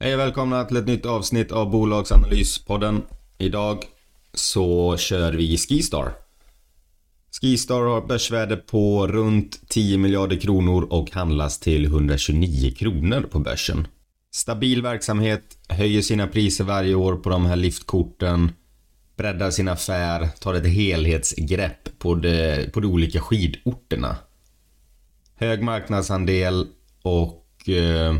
Hej och välkomna till ett nytt avsnitt av Bolagsanalyspodden. Idag så kör vi Skistar. Skistar har börsvärde på runt 10 miljarder kronor och handlas till 129 kronor på börsen. Stabil verksamhet, höjer sina priser varje år på de här liftkorten, breddar sin affär, tar ett helhetsgrepp på de, på de olika skidorterna. Hög marknadsandel och eh,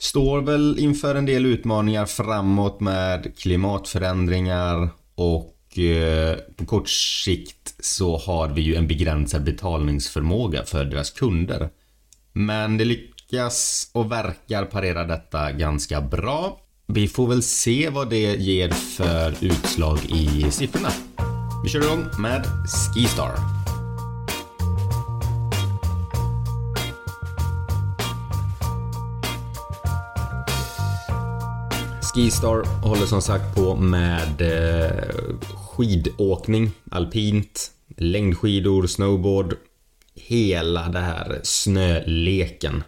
står väl inför en del utmaningar framåt med klimatförändringar och eh, på kort sikt så har vi ju en begränsad betalningsförmåga för deras kunder. Men det lyckas och verkar parera detta ganska bra. Vi får väl se vad det ger för utslag i siffrorna. Vi kör igång med Skistar. Skistar håller som sagt på med eh, skidåkning, alpint, längdskidor, snowboard. Hela det här snöleken.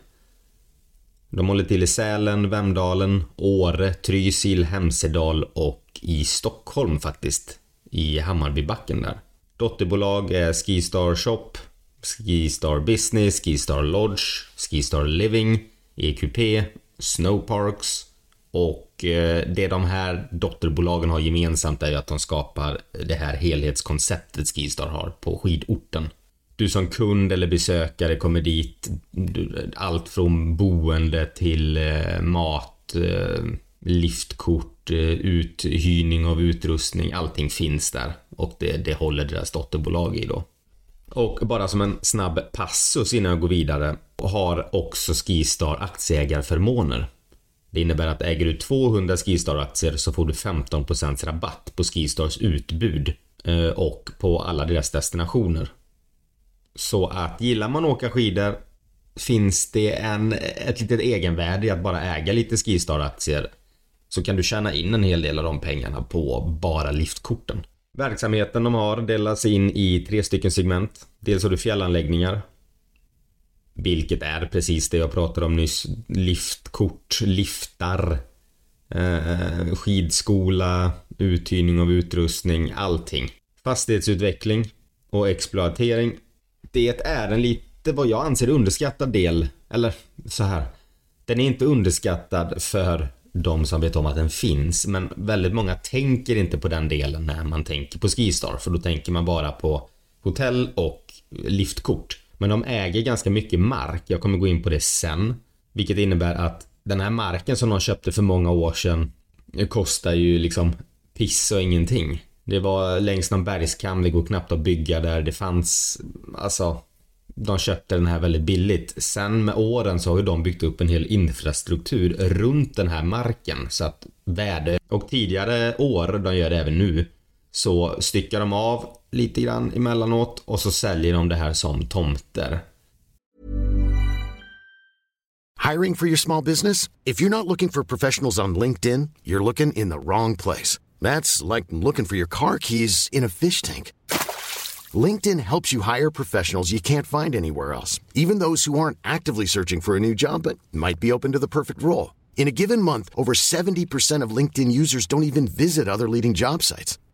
De håller till i Sälen, Vemdalen, Åre, Trysil, Hemsedal och i Stockholm faktiskt. I Hammarbybacken där. Dotterbolag är Skistar Shop, Skistar Business, Skistar Lodge, Skistar Living, EQP, Snowparks och Eh, det de här dotterbolagen har gemensamt är ju att de skapar det här helhetskonceptet Skistar har på skidorten. Du som kund eller besökare kommer dit, allt från boende till eh, mat, eh, liftkort, uthyrning av utrustning, allting finns där. Och det, det håller deras dotterbolag i då. Och bara som en snabb passus innan jag går vidare har också Skistar aktieägarförmåner. Det innebär att äger du 200 Skistar-aktier så får du 15% rabatt på Skistars utbud eh, och på alla deras destinationer. Så att gillar man att åka skidor finns det en, ett litet egenvärde i att bara äga lite Skistar-aktier så kan du tjäna in en hel del av de pengarna på bara liftkorten. Verksamheten de har delas in i tre stycken segment. Dels har du fjällanläggningar vilket är precis det jag pratade om nyss. Liftkort, liftar, eh, eh, skidskola, uthyrning av utrustning, allting. Fastighetsutveckling och exploatering. Det är en lite vad jag anser underskattad del. Eller så här. Den är inte underskattad för de som vet om att den finns. Men väldigt många tänker inte på den delen när man tänker på Skistar. För då tänker man bara på hotell och liftkort. Men de äger ganska mycket mark. Jag kommer gå in på det sen. Vilket innebär att den här marken som de köpte för många år sedan kostar ju liksom piss och ingenting. Det var längs någon bergskam, det går knappt att bygga där. Det fanns, alltså, de köpte den här väldigt billigt. Sen med åren så har ju de byggt upp en hel infrastruktur runt den här marken så att värde och tidigare år, de gör det även nu, så styckar de av lite grann emellanåt och så säljer de det här som tomter. Hiring for your small business? If you're not looking for professionals on LinkedIn, you're looking in the wrong place. That's like looking for your car keys in a fish tank. LinkedIn helps you hire professionals you can't find anywhere else, even those who aren't actively searching for a new job but might be open to the perfect role. In a given month, over 70% of LinkedIn users don't even visit other leading job sites.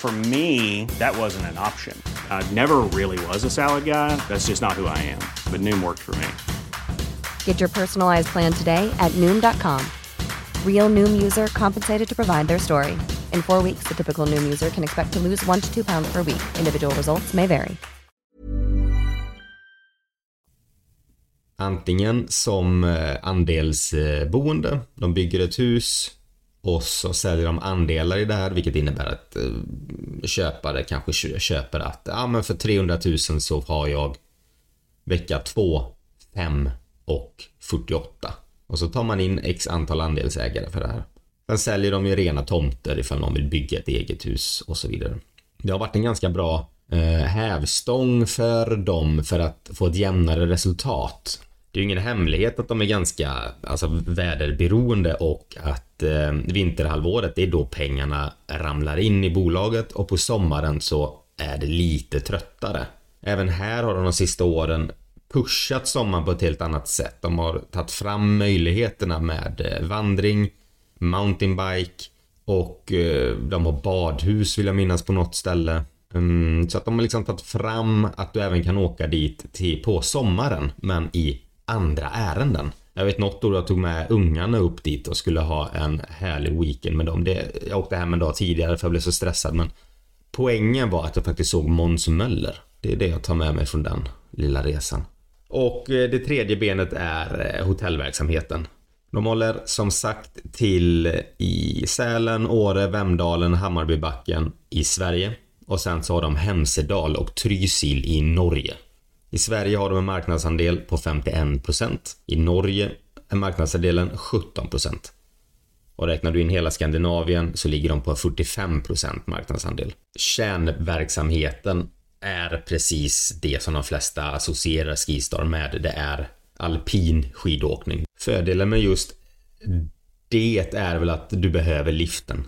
For me, that wasn't an option. I never really was a salad guy. That's just not who I am. But Noom worked for me. Get your personalized plan today at Noom.com. Real Noom user compensated to provide their story. In four weeks, the typical Noom user can expect to lose one to two pounds per week. Individual results may vary. Antingen som eh, andelsboende, de bygger ett hus och så säljer de andelar i det här vilket innebär att eh, köpare kanske köper att ja, men för 300 000 så har jag vecka 2, 5 och 48. Och så tar man in x antal andelsägare för det här. Sen säljer de ju rena tomter ifall någon vill bygga ett eget hus och så vidare. Det har varit en ganska bra eh, hävstång för dem för att få ett jämnare resultat. Det är ju ingen hemlighet att de är ganska alltså, väderberoende och att eh, vinterhalvåret det är då pengarna ramlar in i bolaget och på sommaren så är det lite tröttare. Även här har de de sista åren pushat sommaren på ett helt annat sätt. De har tagit fram möjligheterna med eh, vandring, mountainbike och eh, de har badhus vill jag minnas på något ställe. Mm, så att de har liksom tagit fram att du även kan åka dit till, på sommaren men i andra ärenden. Jag vet något år jag tog med ungarna upp dit och skulle ha en härlig weekend med dem. Det, jag åkte hem en dag tidigare för jag blev så stressad men poängen var att jag faktiskt såg Måns Möller. Det är det jag tar med mig från den lilla resan. Och eh, det tredje benet är eh, hotellverksamheten. De håller som sagt till i Sälen, Åre, Vemdalen, Hammarbybacken i Sverige. Och sen så har de Hemsedal och Trysil i Norge. I Sverige har de en marknadsandel på 51%. I Norge är marknadsandelen 17%. Och räknar du in hela Skandinavien så ligger de på 45% marknadsandel. Kärnverksamheten är precis det som de flesta associerar Skistar med. Det är alpin skidåkning. Fördelen med just det är väl att du behöver liften.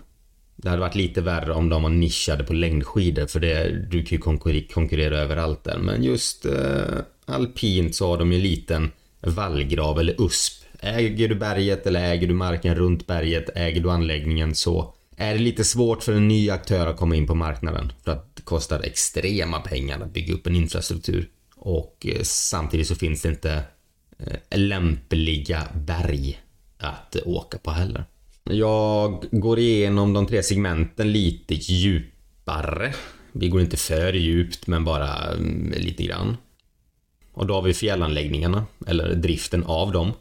Det hade varit lite värre om de var nischade på längdskidor för det, du kan ju konkurrera överallt där. Men just eh, alpint så har de ju en liten vallgrav eller USP. Äger du berget eller äger du marken runt berget, äger du anläggningen så är det lite svårt för en ny aktör att komma in på marknaden. För att det kostar extrema pengar att bygga upp en infrastruktur. Och eh, samtidigt så finns det inte eh, lämpliga berg att eh, åka på heller. Jag går igenom de tre segmenten lite djupare. Vi går inte för djupt men bara mm, lite grann. Och då har vi fjällanläggningarna, eller driften av dem.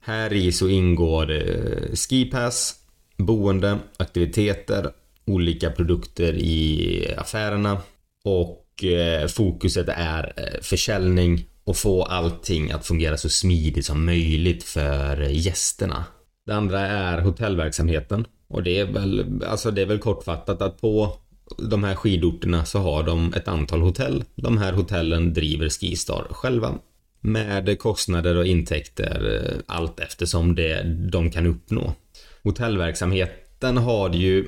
Här i så ingår eh, skipass, boende, aktiviteter, olika produkter i affärerna och eh, fokuset är eh, försäljning och få allting att fungera så smidigt som möjligt för gästerna. Det andra är hotellverksamheten och det är väl, alltså det är väl kortfattat att på de här skidorterna så har de ett antal hotell. De här hotellen driver Skistar själva med kostnader och intäkter eh, allt eftersom det de kan uppnå. Hotellverksamheten har ju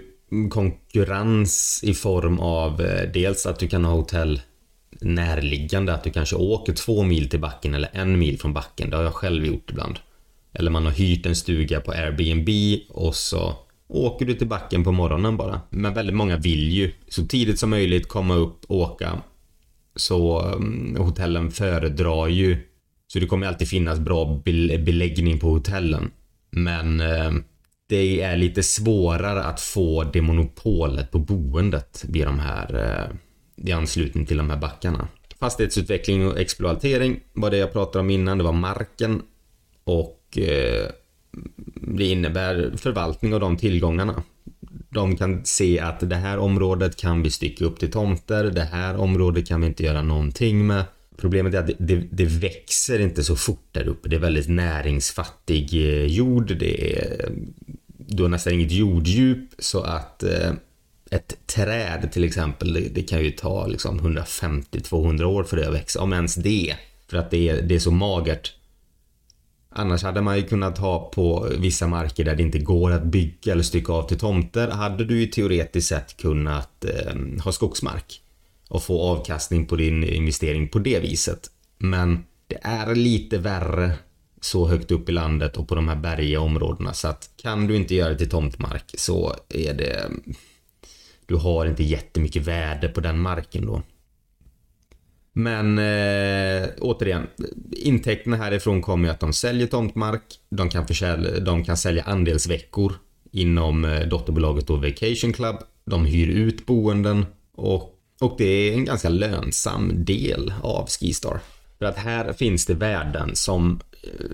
konkurrens i form av eh, dels att du kan ha hotell närliggande, att du kanske åker två mil till backen eller en mil från backen. Det har jag själv gjort ibland. Eller man har hyrt en stuga på Airbnb och så åker du till backen på morgonen bara. Men väldigt många vill ju så tidigt som möjligt komma upp och åka. Så um, hotellen föredrar ju så det kommer alltid finnas bra beläggning på hotellen. Men um, det är lite svårare att få det monopolet på boendet vid de här uh, i anslutning till de här backarna. Fastighetsutveckling och exploatering var det jag pratade om innan. Det var marken och Eh, det innebär förvaltning av de tillgångarna. De kan se att det här området kan vi stycka upp till tomter, det här området kan vi inte göra någonting med. Problemet är att det, det, det växer inte så fort där uppe. Det är väldigt näringsfattig eh, jord. Det är, du har nästan inget jorddjup så att eh, ett träd till exempel, det, det kan ju ta liksom 150-200 år för det att växa, om ens det. För att det är, det är så magert. Annars hade man ju kunnat ha på vissa marker där det inte går att bygga eller stycka av till tomter hade du ju teoretiskt sett kunnat eh, ha skogsmark och få avkastning på din investering på det viset. Men det är lite värre så högt upp i landet och på de här bergiga områdena så att kan du inte göra det till tomtmark så är det du har inte jättemycket värde på den marken då. Men eh, återigen, intäkterna härifrån kommer ju att de säljer tomtmark, de kan, försälja, de kan sälja andelsveckor inom eh, dotterbolaget då Vacation Club. De hyr ut boenden och, och det är en ganska lönsam del av Skistar. För att här finns det värden som eh,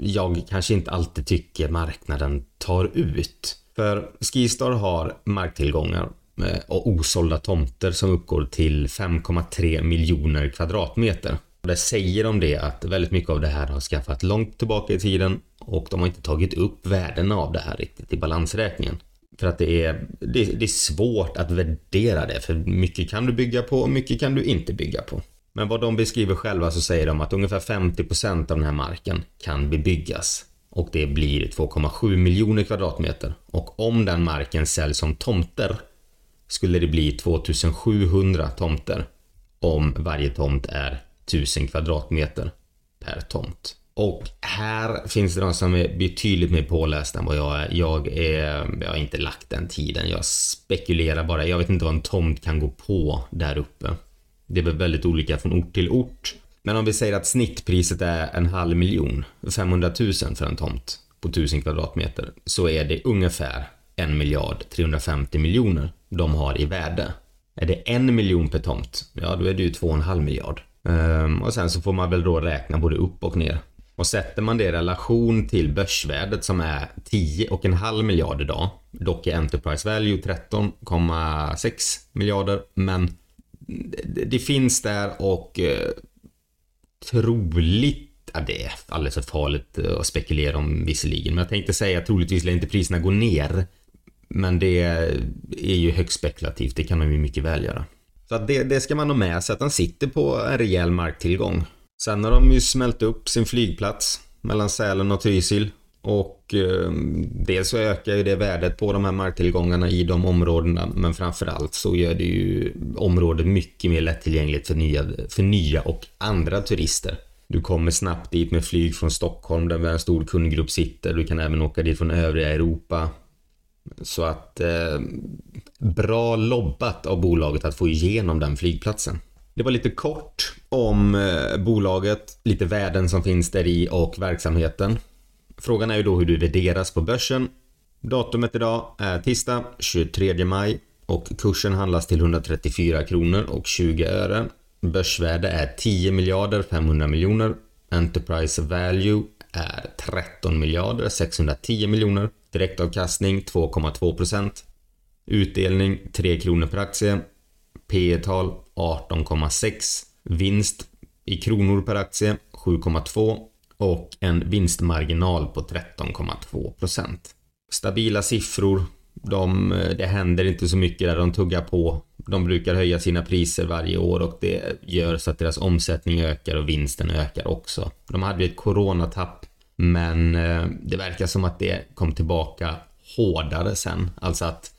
jag kanske inte alltid tycker marknaden tar ut. För Skistar har marktillgångar Eh, och osålda tomter som uppgår till 5,3 miljoner kvadratmeter. Och det säger de det att väldigt mycket av det här har skaffat långt tillbaka i tiden och de har inte tagit upp värdena av det här riktigt i balansräkningen. För att det är, det, det är svårt att värdera det, för mycket kan du bygga på och mycket kan du inte bygga på. Men vad de beskriver själva så säger de att ungefär 50% av den här marken kan bebyggas. Och det blir 2,7 miljoner kvadratmeter. Och om den marken säljs som tomter skulle det bli 2700 tomter. Om varje tomt är 1000 kvadratmeter per tomt. Och här finns det de som är betydligt mer pålästa än vad jag är. Jag, är, jag har inte lagt den tiden. Jag spekulerar bara. Jag vet inte vad en tomt kan gå på där uppe. Det är väl väldigt olika från ort till ort. Men om vi säger att snittpriset är en halv miljon, 500 000 för en tomt på 1000 kvadratmeter, så är det ungefär 1 miljard 350 miljoner de har i värde. Är det en miljon per tomt, ja då är det ju 2,5 miljard. Um, och sen så får man väl då räkna både upp och ner. Och sätter man det i relation till börsvärdet som är 10,5 miljarder idag. Dock är Enterprise Value 13,6 miljarder. Men det, det, finns där och eh, troligt, ja, det är alldeles för farligt att spekulera om visserligen. Men jag tänkte säga att troligtvis lär inte priserna gå ner. Men det är ju högst spekulativt, det kan de ju mycket väl göra. Så att det, det ska man ha med sig, att den sitter på en rejäl marktillgång. Sen har de ju smält upp sin flygplats mellan Sälen och Trysil. Och eh, dels så ökar ju det värdet på de här marktillgångarna i de områdena. Men framförallt så gör det ju området mycket mer lättillgängligt för nya, för nya och andra turister. Du kommer snabbt dit med flyg från Stockholm där en stor kundgrupp sitter. Du kan även åka dit från övriga Europa. Så att eh, bra lobbat av bolaget att få igenom den flygplatsen. Det var lite kort om eh, bolaget, lite värden som finns där i och verksamheten. Frågan är ju då hur du värderas på börsen. Datumet idag är tisdag 23 maj och kursen handlas till 134 kronor och 20 öre. Börsvärde är 10 miljarder 500 miljoner. Enterprise value är 13 miljarder 610 miljoner. Direktavkastning 2,2% Utdelning 3 kronor per aktie. P tal 18,6. Vinst i kronor per aktie 7,2 och en vinstmarginal på 13,2% Stabila siffror. De, det händer inte så mycket där de tuggar på. De brukar höja sina priser varje år och det gör så att deras omsättning ökar och vinsten ökar också. De hade ett coronatapp men eh, det verkar som att det kom tillbaka hårdare sen. Alltså att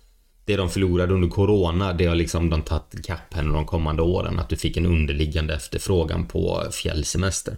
det de förlorade under corona, det har liksom de tagit ikapp här de kommande åren. Att du fick en underliggande efterfrågan på fjällsemester.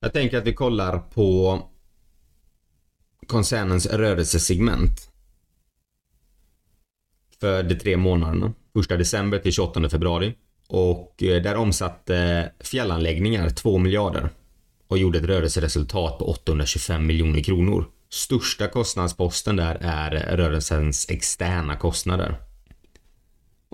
Jag tänker att vi kollar på koncernens rörelsesegment. för de tre månaderna. 1 december till 28 februari. Och eh, där omsatte fjällanläggningar 2 miljarder och gjorde ett rörelseresultat på 825 miljoner kronor. Största kostnadsposten där är rörelsens externa kostnader.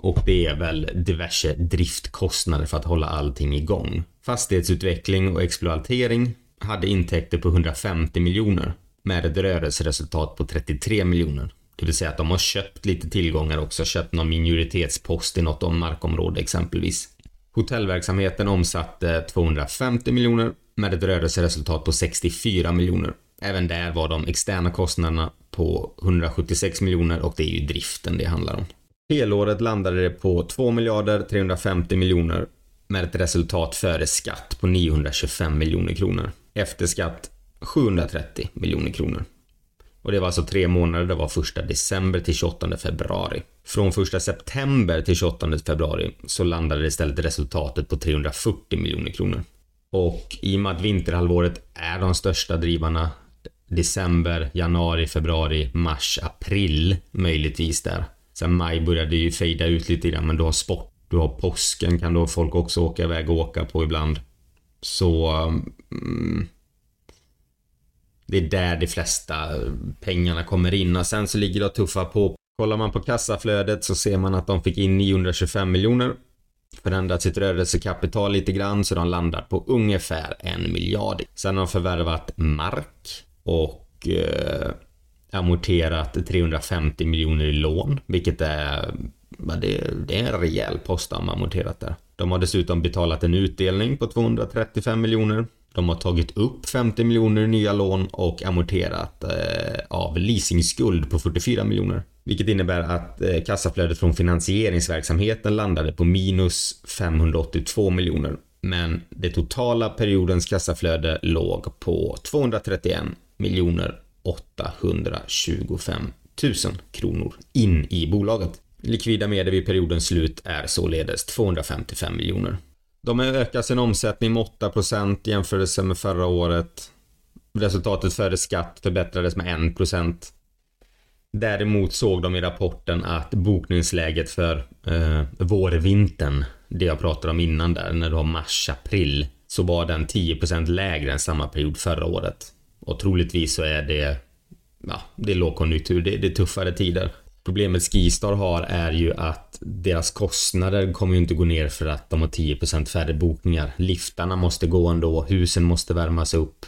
Och det är väl diverse driftkostnader för att hålla allting igång. Fastighetsutveckling och exploatering hade intäkter på 150 miljoner med ett rörelseresultat på 33 miljoner. Det vill säga att de har köpt lite tillgångar också, köpt någon minoritetspost i något om markområde exempelvis. Hotellverksamheten omsatte 250 miljoner med ett rörelseresultat på 64 miljoner. Även där var de externa kostnaderna på 176 miljoner och det är ju driften det handlar om. Helåret landade det på 2 miljarder 350 miljoner med ett resultat före skatt på 925 miljoner kronor. Efter skatt 730 miljoner kronor. Och det var alltså tre månader, det var första december till 28 februari. Från första september till 28 februari så landade istället resultatet på 340 miljoner kronor. Och i och med att vinterhalvåret är de största drivarna december, januari, februari, mars, april möjligtvis där. Sen maj började ju fejda ut lite grann men du har sport, du har påsken kan då folk också åka iväg och åka på ibland. Så mm, det är där de flesta pengarna kommer in och sen så ligger det tuffa på. Kollar man på kassaflödet så ser man att de fick in 925 miljoner. Förändrat sitt rörelsekapital lite grann så de landar på ungefär en miljard. Sen har de förvärvat mark och eh, amorterat 350 miljoner i lån, vilket är, det, är en rejäl post de har amorterat där. De har dessutom betalat en utdelning på 235 miljoner de har tagit upp 50 miljoner i nya lån och amorterat eh, av leasingskuld på 44 miljoner. Vilket innebär att eh, kassaflödet från finansieringsverksamheten landade på minus 582 miljoner. Men det totala periodens kassaflöde låg på 231 miljoner 825 000 kronor in i bolaget. Likvida medel vid periodens slut är således 255 miljoner. De har ökat sin omsättning med 8% jämfört med förra året. Resultatet före skatt förbättrades med 1%. Däremot såg de i rapporten att bokningsläget för eh, vårvintern, det jag pratade om innan där, när du har mars-april, så var den 10% lägre än samma period förra året. Och troligtvis så är det, ja, det är lågkonjunktur, det, det är tuffare tider. Problemet Skistar har är ju att deras kostnader kommer ju inte gå ner för att de har 10% färre bokningar. Liftarna måste gå ändå, husen måste värmas upp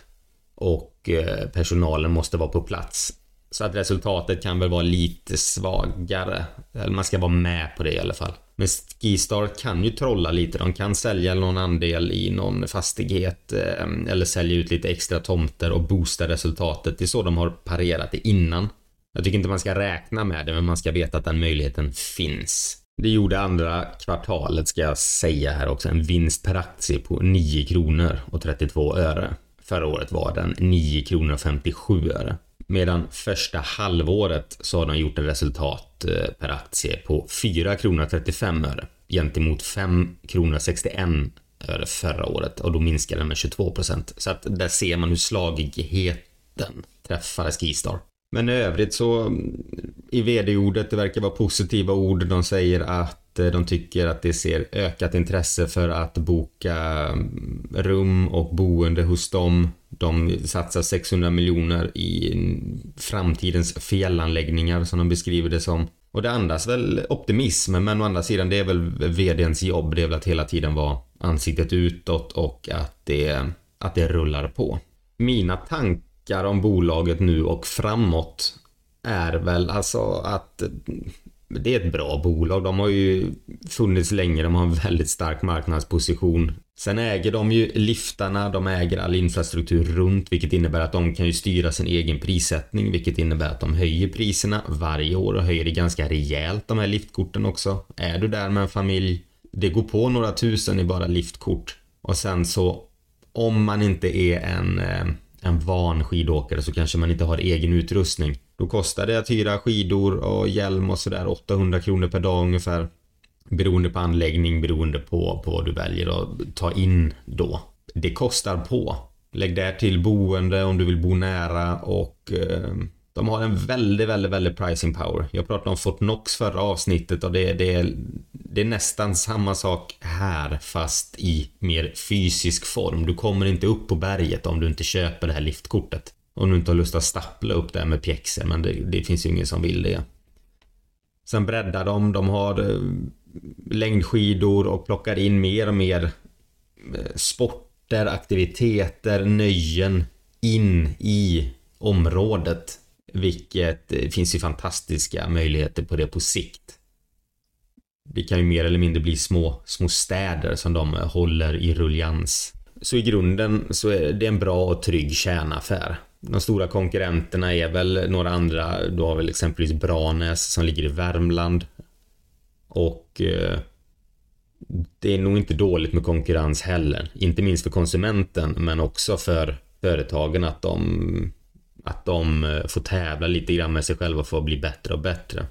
och eh, personalen måste vara på plats. Så att resultatet kan väl vara lite svagare. Eller man ska vara med på det i alla fall. Men Skistar kan ju trolla lite. De kan sälja någon andel i någon fastighet eh, eller sälja ut lite extra tomter och boosta resultatet. Det är så de har parerat det innan. Jag tycker inte man ska räkna med det, men man ska veta att den möjligheten finns. Det gjorde andra kvartalet, ska jag säga här också, en vinst per aktie på 9 kronor och 32 öre. Förra året var den 9 kronor och 57 öre. Medan första halvåret så har de gjort ett resultat eh, per aktie på 4 kronor 35 öre gentemot 5 kronor 61 öre förra året och då minskade den med 22 procent. Så att där ser man hur slagigheten träffar Skistar. Men i övrigt så mm, i vd-ordet, det verkar vara positiva ord. De säger att Eh, de tycker att det ser ökat intresse för att boka mm, rum och boende hos dem. De satsar 600 miljoner i mm, framtidens fjällanläggningar som de beskriver det som. Och det andas väl optimism, men å andra sidan det är väl vdns jobb. Det är väl att hela tiden vara ansiktet utåt och att det, att det rullar på. Mina tankar om bolaget nu och framåt är väl alltså att mm, det är ett bra bolag. De har ju funnits länge, de har en väldigt stark marknadsposition. Sen äger de ju liftarna, de äger all infrastruktur runt, vilket innebär att de kan ju styra sin egen prissättning, vilket innebär att de höjer priserna varje år och höjer det ganska rejält, de här liftkorten också. Är du där med en familj, det går på några tusen i bara liftkort. Och sen så, om man inte är en eh, en van skidåkare så kanske man inte har egen utrustning. Då kostar det att hyra skidor och hjälm och sådär 800 kronor per dag ungefär. Beroende på anläggning, beroende på, på vad du väljer att ta in då. Det kostar på. Lägg där till boende om du vill bo nära och eh, De har en väldigt, väldigt, väldigt pricing power. Jag pratade om Fortnox förra avsnittet och det, det, det är nästan samma sak här fast i mer fysisk form. Du kommer inte upp på berget om du inte köper det här liftkortet. Om du inte har lust att stappla upp där med pjäxor men det, det finns ju ingen som vill det. Sen breddar de, de har eh, längdskidor och plockar in mer och mer eh, sporter, aktiviteter, nöjen in i området. Vilket det finns ju fantastiska möjligheter på det på sikt. Det kan ju mer eller mindre bli små, små städer som de håller i ruljans. Så i grunden så är det en bra och trygg kärnaffär. De stora konkurrenterna är väl några andra. Du har väl exempelvis Branäs som ligger i Värmland. Och eh, det är nog inte dåligt med konkurrens heller. Inte minst för konsumenten men också för företagen att de att de eh, får tävla lite grann med sig själva för att bli bättre och bättre.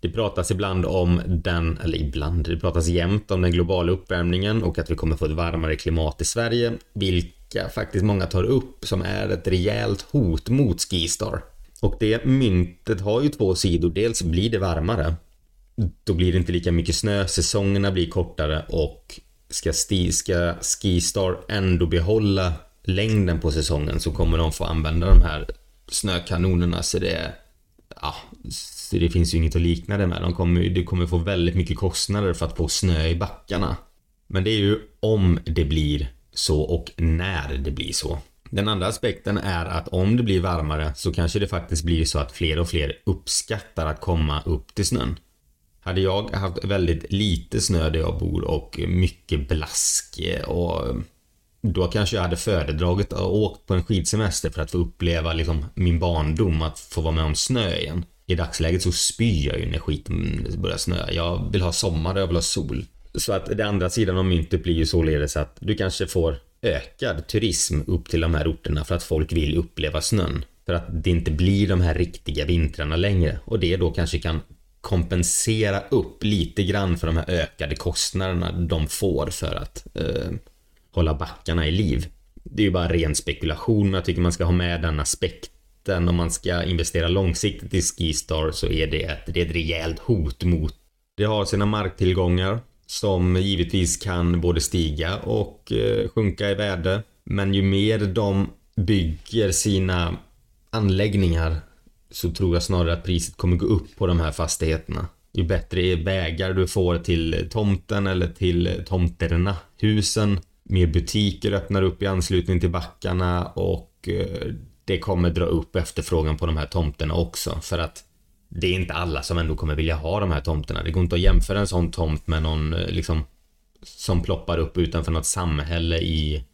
Det pratas ibland om den, eller ibland, det pratas jämt om den globala uppvärmningen och att vi kommer få ett varmare klimat i Sverige, vecka faktiskt många tar upp som är ett rejält hot mot Skistar. Och det myntet har ju två sidor, dels blir det varmare, då blir det inte lika mycket snö, säsongerna blir kortare och ska, sti, ska Skistar ändå behålla längden på säsongen så kommer de få använda de här snökanonerna så det ja, så det finns ju inget att likna det med. De kommer, du kommer få väldigt mycket kostnader för att få snö i backarna. Men det är ju om det blir så och när det blir så. Den andra aspekten är att om det blir varmare så kanske det faktiskt blir så att fler och fler uppskattar att komma upp till snön. Hade jag haft väldigt lite snö där jag bor och mycket blask eh, och eh, då kanske jag hade föredragit att åka på en skidsemester för att få uppleva liksom min barndom, att få vara med om snö igen. I dagsläget så spyr jag ju när skiten börjar snöa. Jag vill ha sommar och jag vill ha sol. Så att det andra sidan av myntet blir ju således att du kanske får ökad turism upp till de här orterna för att folk vill uppleva snön. För att det inte blir de här riktiga vintrarna längre och det då kanske kan kompensera upp lite grann för de här ökade kostnaderna de får för att eh, hålla backarna i liv. Det är ju bara ren spekulation, men jag tycker man ska ha med den aspekten. Om man ska investera långsiktigt i Skistar så är det ett, det är ett rejält hot mot... Det har sina marktillgångar som givetvis kan både stiga och eh, sjunka i värde. Men ju mer de bygger sina anläggningar så tror jag snarare att priset kommer gå upp på de här fastigheterna. Ju bättre vägar du får till tomten eller till tomterna, husen, mer butiker öppnar upp i anslutning till backarna och eh, det kommer dra upp efterfrågan på de här tomterna också för att det är inte alla som ändå kommer vilja ha de här tomterna. Det går inte att jämföra en sån tomt med någon eh, liksom som ploppar upp utanför något samhälle i,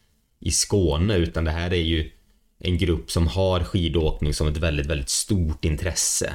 i Skåne utan det här är ju en grupp som har skidåkning som ett väldigt, väldigt stort intresse.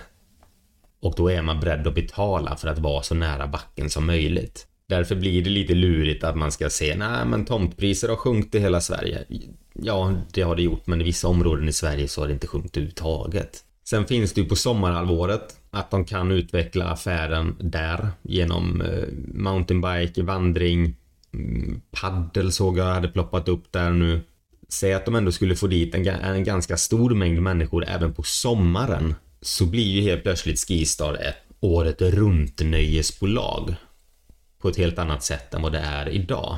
Och då är man beredd att betala för att vara så nära backen som möjligt. Därför blir det lite lurigt att man ska se, nej men tomtpriser har sjunkit i hela Sverige. Ja, det har det gjort, men i vissa områden i Sverige så har det inte sjunkit överhuvudtaget. Sen finns det ju på sommarhalvåret att de kan utveckla affären där genom eh, mountainbike, vandring, mm, paddel såg jag hade ploppat upp där nu. Säg att de ändå skulle få dit en, en ganska stor mängd människor även på sommaren så blir ju helt plötsligt Skistar ett året runt nöjesbolag på ett helt annat sätt än vad det är idag.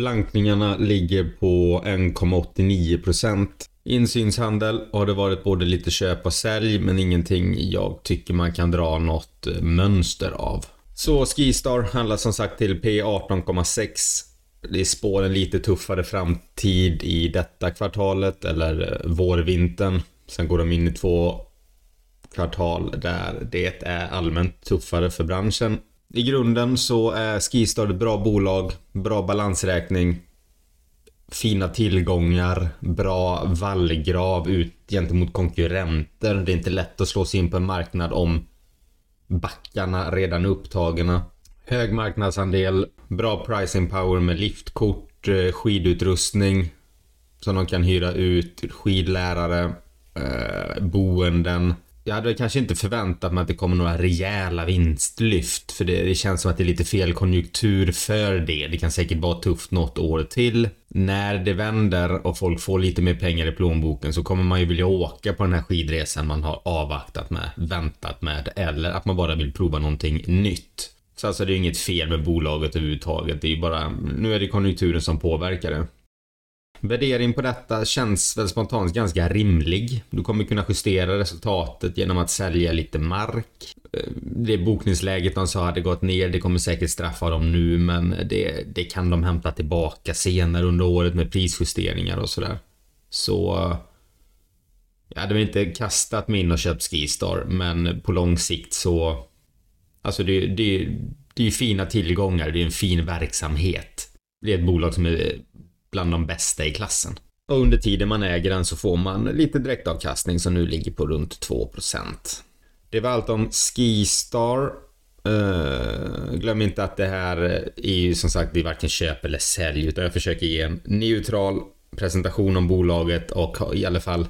Blankningarna ligger på 1,89%. Insynshandel har det varit både lite köp och sälj men ingenting jag tycker man kan dra något eh, mönster av. Så Skistar handlar som sagt till P18,6. Det spår en lite tuffare framtid i detta kvartalet eller eh, vårvintern. Sen går de in i två kvartal där det är allmänt tuffare för branschen. I grunden så är Skistar ett bra bolag, bra balansräkning, fina tillgångar, bra vallgrav ut gentemot konkurrenter. Det är inte lätt att slå sig in på en marknad om backarna redan är upptagna. Hög marknadsandel, bra pricing power med liftkort, eh, skidutrustning som de kan hyra ut, skidlärare, eh, boenden jag hade kanske inte förväntat mig att det kommer några rejäla vinstlyft. För det, det, känns som att det är lite fel konjunktur för det. Det kan säkert vara tufft något år till. När det vänder och folk får lite mer pengar i plånboken så kommer man ju vilja åka på den här skidresan man har avvaktat med, väntat med eller att man bara vill prova någonting nytt. Så alltså det är inget fel med bolaget överhuvudtaget. Det är ju bara, nu är det konjunkturen som påverkar det. Värdering på detta känns väl spontant ganska rimlig. Du kommer kunna justera resultatet genom att sälja lite mark. Eh, det bokningsläget de sa hade gått ner, det kommer säkert straffa dem nu men det, det kan de hämta tillbaka senare under året med prisjusteringar och sådär. Så... Jag hade väl inte kastat mig in och köpt Skistar men på lång sikt så... Alltså det, det, det är ju fina tillgångar, det är en fin verksamhet. Det är ett bolag som är bland de bästa i klassen. Och under tiden man äger den så får man lite direktavkastning som nu ligger på runt 2%. Det var allt om Skistar. Uh, glöm inte att det här är ju som sagt det är varken köp eller sälj utan jag försöker ge en neutral presentation om bolaget och i alla fall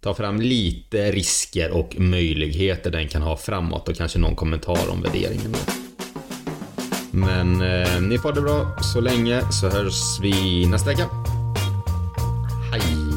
ta fram lite risker och möjligheter den kan ha framåt och kanske någon kommentar om värderingen. Men eh, ni får det bra så länge så hörs vi nästa vecka. Hej!